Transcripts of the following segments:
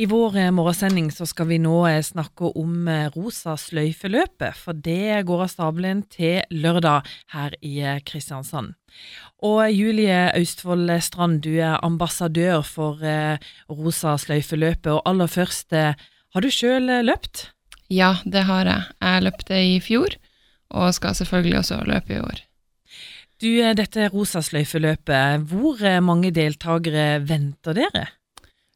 I vår eh, morgensending så skal vi nå eh, snakke om Rosa sløyfe-løpet, for det går av stabelen til lørdag her i Kristiansand. Og Julie Austvold Strand, du er ambassadør for Rosa sløyfeløpet, og aller først, har du sjøl løpt? Ja, det har jeg. Jeg løpte i fjor, og skal selvfølgelig også løpe i år. Du, dette Rosa sløyfeløpet, hvor mange deltakere venter dere?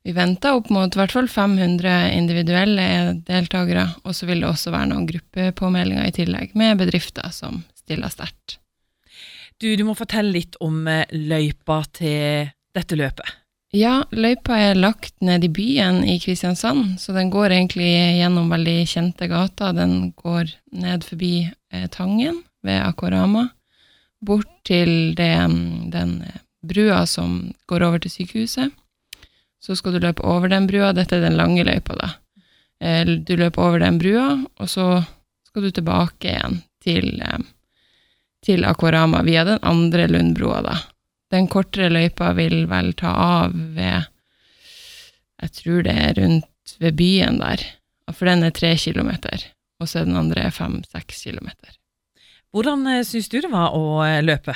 Vi venter opp mot i hvert fall 500 individuelle deltakere, og så vil det også være noen gruppepåmeldinger i tillegg, med bedrifter som stiller sterkt. Du, du må fortelle litt om eh, løypa til dette løpet. Ja, løypa er lagt ned i byen i Kristiansand, så den går egentlig gjennom veldig kjente gater. Den går ned forbi eh, Tangen ved Akorama, bort til det, den eh, brua som går over til sykehuset så skal du løpe over den brua. Dette er den lange løypa, da. Eh, du løper over den brua, og så skal du tilbake igjen til, eh, til Akvarama via den andre Lundbrua, da. Den kortere løypa vil vel ta av ved Jeg tror det er rundt ved byen der, for den er tre kilometer, og så er den andre fem-seks kilometer. Hvordan eh, syns du det var å løpe?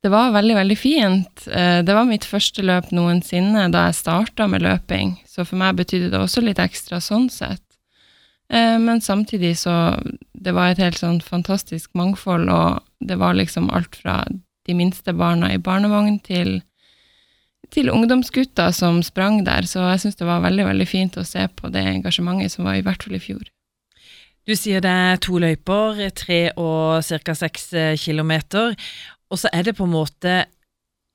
Det var veldig, veldig fint. Eh, det var mitt første løp noensinne da jeg starta med løping, så for meg betydde det også litt ekstra sånn sett. Eh, men samtidig så Det var et helt sånn fantastisk mangfold, og det var liksom alt fra de minste barna i barnevogn til, til ungdomsgutter som sprang der, så jeg syns det var veldig, veldig fint å se på det engasjementet som var i hvert fall i fjor. Du sier det er to løyper, tre og ca. seks kilometer. Og så er det på en måte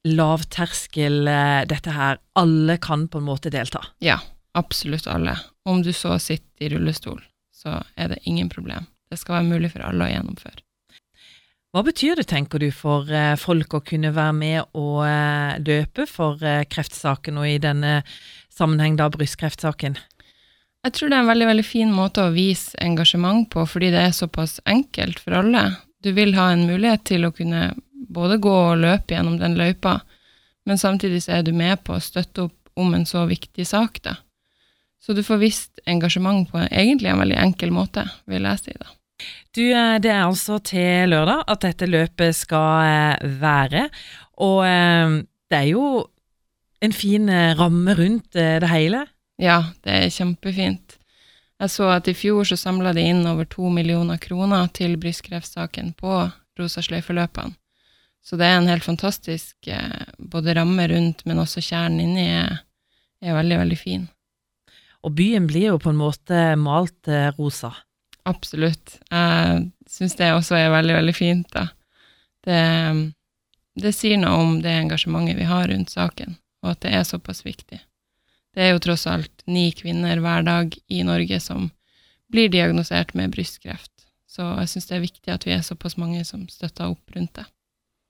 lavterskel, eh, dette her. Alle kan på en måte delta. Ja, absolutt alle. Om du så sitter i rullestol, så er det ingen problem. Det skal være mulig for alle å gjennomføre. Hva betyr det, tenker du, for eh, folk å kunne være med og døpe løpe for kreftsaken, og i denne sammenheng da brystkreftsaken? Jeg tror det er en veldig, veldig fin måte å vise engasjement på, fordi det er såpass enkelt for alle. Du vil ha en mulighet til å kunne både gå og løpe gjennom den løypa, men samtidig så er du med på å støtte opp om en så viktig sak, da. Så du får visst engasjement på egentlig en veldig enkel måte, vil jeg si, da. Du, eh, det er altså til lørdag at dette løpet skal eh, være, og eh, det er jo en fin ramme rundt det hele? Ja, det er kjempefint. Jeg så at i fjor så samla de inn over to millioner kroner til brystkreftsaken på Rosa sløyfe-løpene. Så det er en helt fantastisk eh, både ramme rundt, men også kjernen inni er, er, veldig, veldig fin. Og byen blir jo på en måte malt eh, rosa. Absolutt. Jeg syns det også er veldig, veldig fint, da. Det, det sier noe om det engasjementet vi har rundt saken, og at det er såpass viktig. Det er jo tross alt ni kvinner hver dag i Norge som blir diagnosert med brystkreft, så jeg syns det er viktig at vi er såpass mange som støtter opp rundt det.